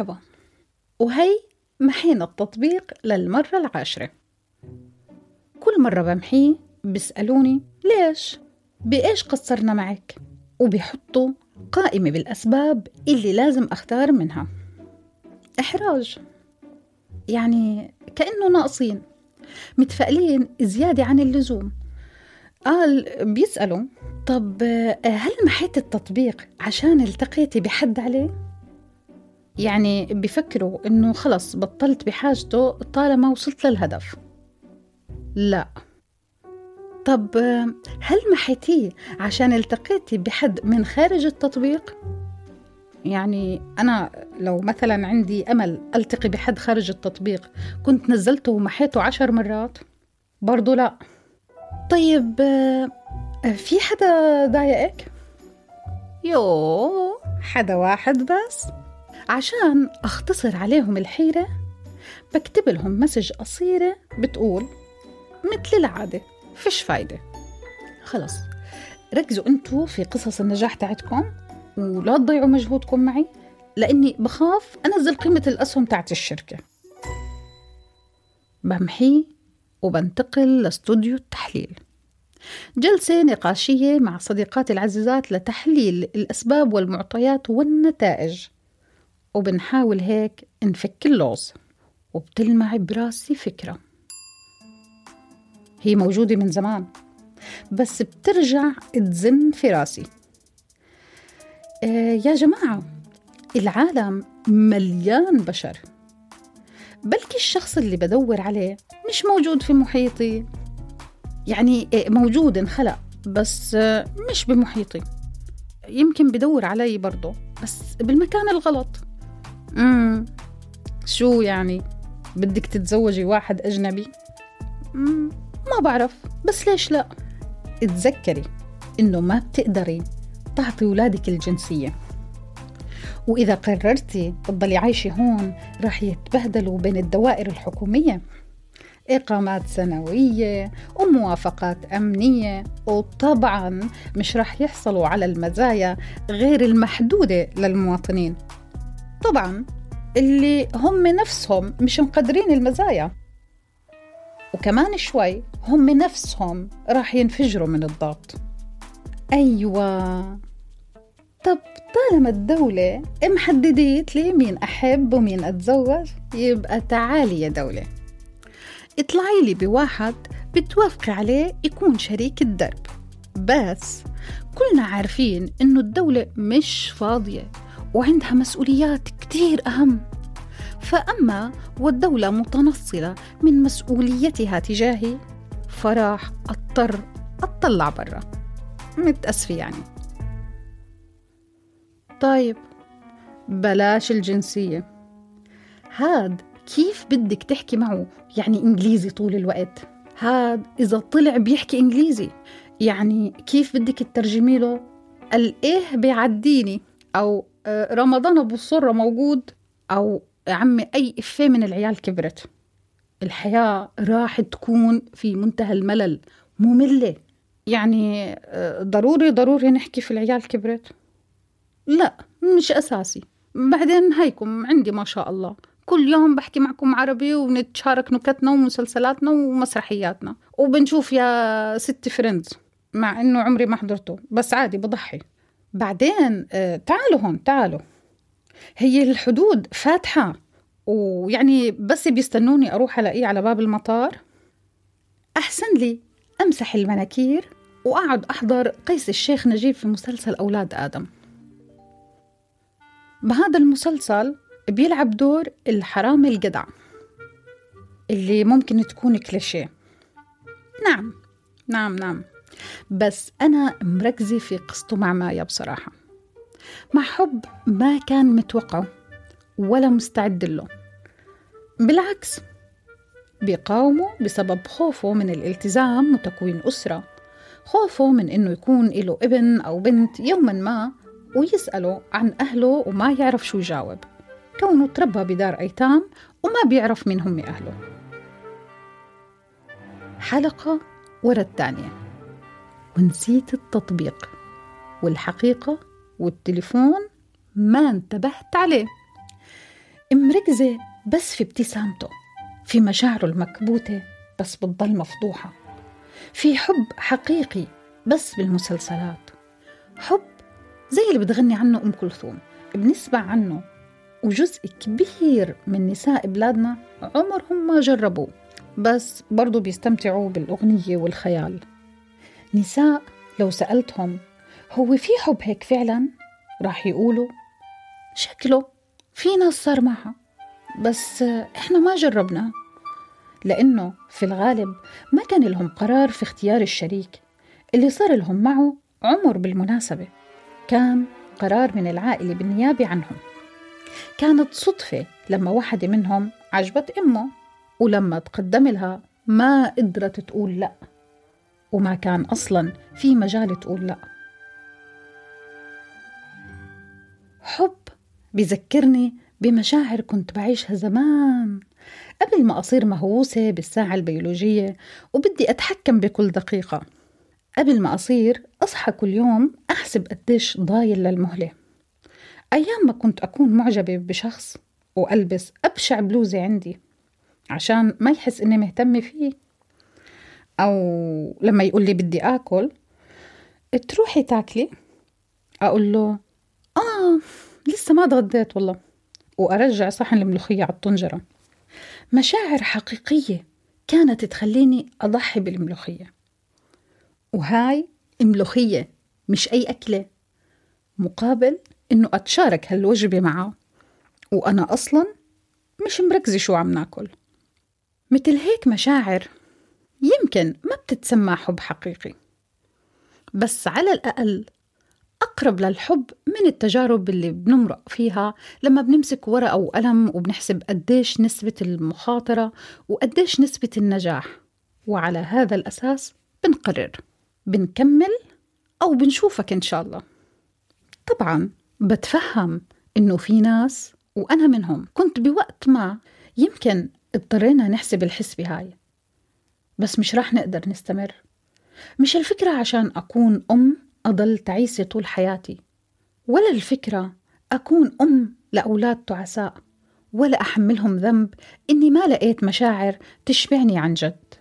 مرحبا وهي محينا التطبيق للمرة العاشرة كل مرة بمحيه بيسألوني ليش؟ بإيش قصرنا معك؟ وبيحطوا قائمة بالأسباب اللي لازم أختار منها إحراج يعني كأنه ناقصين متفائلين زيادة عن اللزوم قال بيسألوا طب هل محيت التطبيق عشان التقيتي بحد عليه؟ يعني بفكروا إنه خلص بطلت بحاجته طالما وصلت للهدف لا طب هل محيتيه عشان التقيتي بحد من خارج التطبيق؟ يعني أنا لو مثلا عندي أمل ألتقي بحد خارج التطبيق كنت نزلته ومحيته عشر مرات؟ برضو لا طيب في حدا ضايقك؟ يو حدا واحد بس عشان أختصر عليهم الحيرة بكتب لهم مسج قصيرة بتقول مثل العادة فيش فايدة. خلص. ركزوا أنتوا في قصص النجاح تاعتكم ولا تضيعوا مجهودكم معي لأني بخاف أنزل قيمة الأسهم تاعت الشركة. بمحيه وبنتقل لاستوديو التحليل. جلسة نقاشية مع صديقاتي العزيزات لتحليل الأسباب والمعطيات والنتائج. وبنحاول هيك نفك اللغز وبتلمع براسي فكرة. هي موجودة من زمان بس بترجع تزن في راسي. آه يا جماعة العالم مليان بشر. بلكي الشخص اللي بدور عليه مش موجود في محيطي. يعني موجود انخلق بس مش بمحيطي. يمكن بدور علي برضه بس بالمكان الغلط. امم شو يعني بدك تتزوجي واحد أجنبي؟ مم. ما بعرف بس ليش لا؟ اتذكري إنه ما بتقدري تعطي ولادك الجنسية. وإذا قررتي تضلي عايشة هون راح يتبهدلوا بين الدوائر الحكومية. إقامات سنوية وموافقات أمنية. وطبعا مش راح يحصلوا على المزايا غير المحدودة للمواطنين. طبعا اللي هم نفسهم مش مقدرين المزايا. وكمان شوي هم نفسهم راح ينفجروا من الضغط. أيوة. طب طالما الدولة محددت لي مين أحب ومين أتزوج يبقى تعالي يا دولة. اطلعي لي بواحد بتوافقي عليه يكون شريك الدرب. بس كلنا عارفين إنه الدولة مش فاضية. وعندها مسؤوليات كتير أهم. فأما والدولة متنصلة من مسؤوليتها تجاهي فراح أضطر أطلع برا. متأسفة يعني. طيب بلاش الجنسية. هاد كيف بدك تحكي معه يعني إنجليزي طول الوقت؟ هاد إذا طلع بيحكي إنجليزي يعني كيف بدك تترجمي له؟ الإيه بيعديني؟ أو رمضان أبو الصرة موجود أو يا عمي أي إفيه من العيال كبرت. الحياة راح تكون في منتهى الملل مملة. يعني آه، ضروري ضروري نحكي في العيال كبرت. لا مش أساسي. بعدين هيكم عندي ما شاء الله. كل يوم بحكي معكم عربي ونتشارك نكتنا ومسلسلاتنا ومسرحياتنا. وبنشوف يا ست فريندز مع إنه عمري ما حضرته. بس عادي بضحي. بعدين آه، تعالوا هون تعالوا. هي الحدود فاتحة ويعني بس بيستنوني أروح ألاقيه على باب المطار. أحسن لي أمسح المناكير وأقعد أحضر قيس الشيخ نجيب في مسلسل أولاد آدم. بهذا المسلسل بيلعب دور الحرامي الجدع اللي ممكن تكون كليشيه. نعم نعم نعم. بس أنا مركزة في قصته مع مايا بصراحة. مع حب ما كان متوقعه ولا مستعد له. بالعكس بيقاومه بسبب خوفه من الالتزام وتكوين أسرة. خوفه من إنه يكون له ابن أو بنت يوما ما ويسأله عن أهله وما يعرف شو يجاوب كونه تربى بدار أيتام وما بيعرف مين هم أهله حلقة ورا الثانية. ونسيت التطبيق. والحقيقة والتليفون ما انتبهت عليه. مركزة بس في ابتسامته في مشاعره المكبوتة بس بتضل مفضوحة في حب حقيقي بس بالمسلسلات. حب زي اللي بتغني عنه أم كلثوم بنسمع عنه وجزء كبير من نساء بلادنا عمرهم ما جربوه بس برضو بيستمتعوا بالأغنية والخيال. نساء لو سألتهم هو في حب هيك فعلا؟ راح يقولوا شكله في ناس صار معها بس إحنا ما جربنا لأنه في الغالب ما كان لهم قرار في اختيار الشريك اللي صار لهم معه عمر بالمناسبة. كان قرار من العائلة بالنيابة عنهم. كانت صدفة لما واحدة منهم عجبت أمه ولما تقدم لها ما قدرت تقول لأ. وما كان أصلا في مجال تقول لأ. حب بذكرني بمشاعر كنت بعيشها زمان قبل ما أصير مهووسة بالساعة البيولوجية وبدي أتحكم بكل دقيقة. قبل ما أصير أصحى كل يوم أحسب قديش ضايل للمهلة. أيام ما كنت أكون معجبة بشخص وألبس أبشع بلوزة عندي عشان ما يحس إني مهتمة فيه. أو لما يقول لي بدي آكل تروحي تاكلي؟ أقول له آه لسه ما تغديت والله. وأرجع صحن الملوخية على الطنجرة. مشاعر حقيقية كانت تخليني أضحي بالملوخية. وهاي ملوخية مش أي أكلة مقابل إنه أتشارك هالوجبة معه. وأنا أصلا مش مركزة شو عم ناكل. مثل هيك مشاعر يمكن ما بتتسمى حب حقيقي. بس على الأقل أقرب للحب من التجارب اللي بنمرق فيها لما بنمسك ورقة وقلم وبنحسب قديش نسبة المخاطرة وقديش نسبة النجاح. وعلى هذا الأساس بنقرر بنكمل أو بنشوفك إن شاء الله. طبعا بتفهم إنه في ناس وأنا منهم كنت بوقت ما يمكن اضطرينا نحسب الحسبة هاي بس مش راح نقدر نستمر. مش الفكرة عشان أكون أم أضل تعيسة طول حياتي ولا الفكرة أكون أم لأولاد تعساء ولا أحملهم ذنب إني ما لقيت مشاعر تشبعني عن جد.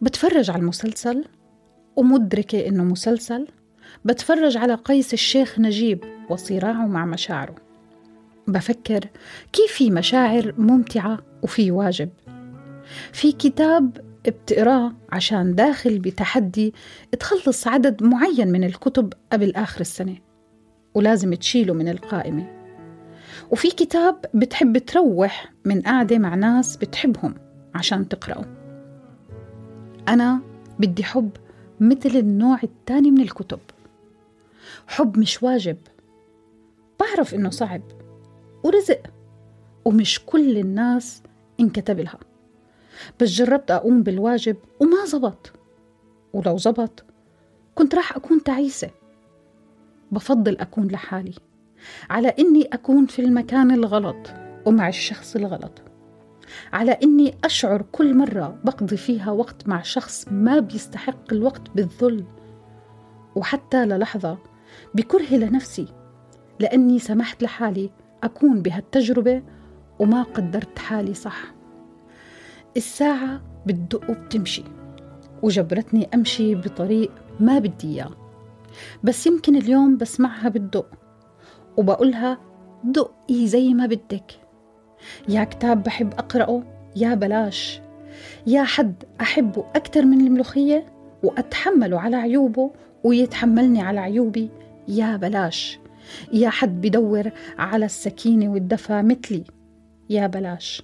بتفرج على المسلسل ومدركة إنه مسلسل بتفرج على قيس الشيخ نجيب وصراعه مع مشاعره. بفكر كيف في مشاعر ممتعة وفي واجب. في كتاب بتقراه عشان داخل بتحدي تخلص عدد معين من الكتب قبل آخر السنة ولازم تشيله من القائمة. وفي كتاب بتحب تروح من قاعدة مع ناس بتحبهم عشان تقرأه. أنا بدي حب مثل النوع التاني من الكتب. حب مش واجب. بعرف إنه صعب. ورزق. ومش كل الناس انكتب لها. بس جربت أقوم بالواجب وما زبط. ولو زبط كنت راح أكون تعيسة. بفضل أكون لحالي على إني أكون في المكان الغلط ومع الشخص الغلط. على إني أشعر كل مرة بقضي فيها وقت مع شخص ما بيستحق الوقت بالذل. وحتى للحظة بكره لنفسي لأني سمحت لحالي أكون بهالتجربة وما قدرت حالي صح. الساعة بتدق وبتمشي وجبرتني أمشي بطريق ما بدي إياه. بس يمكن اليوم بسمعها بتدق وبقولها دقي زي ما بدك. يا كتاب بحب أقرأه يا بلاش. يا حد أحبه أكثر من الملوخية وأتحمله على عيوبه ويتحملني على عيوبي يا بلاش. يا حد بدور على السكينة والدفى مثلي. يا بلاش.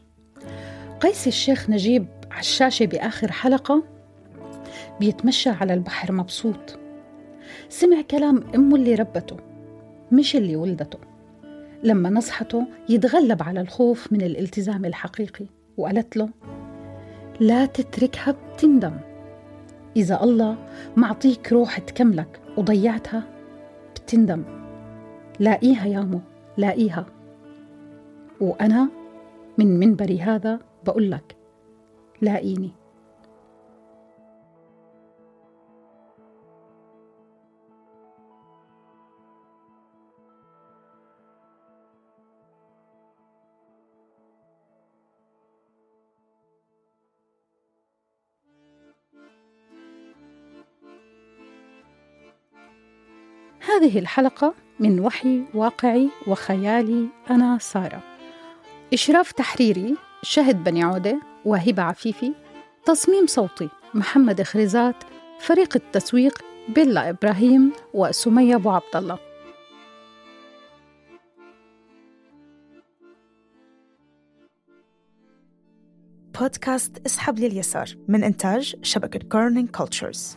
قيس الشيخ نجيب على الشاشة بآخر حلقة بيتمشى على البحر مبسوط. سمع كلام أمه اللي ربته مش اللي ولدته. لما نصحته يتغلب على الخوف من الالتزام الحقيقي وقالت له لا تتركها بتندم. إذا الله معطيك روح تكملك وضيعتها بتندم. لاقيها يا مو لاقيها وأنا من منبري هذا بقول لك لاقيني هذه الحلقة من وحي واقعي وخيالي أنا سارة. إشراف تحريري شهد بني عودة وهبة عفيفي. تصميم صوتي محمد خريزات. فريق التسويق بيلا إبراهيم وسمية أبو عبد الله. بودكاست إسحب لليسار من إنتاج شبكة Kerning Cultures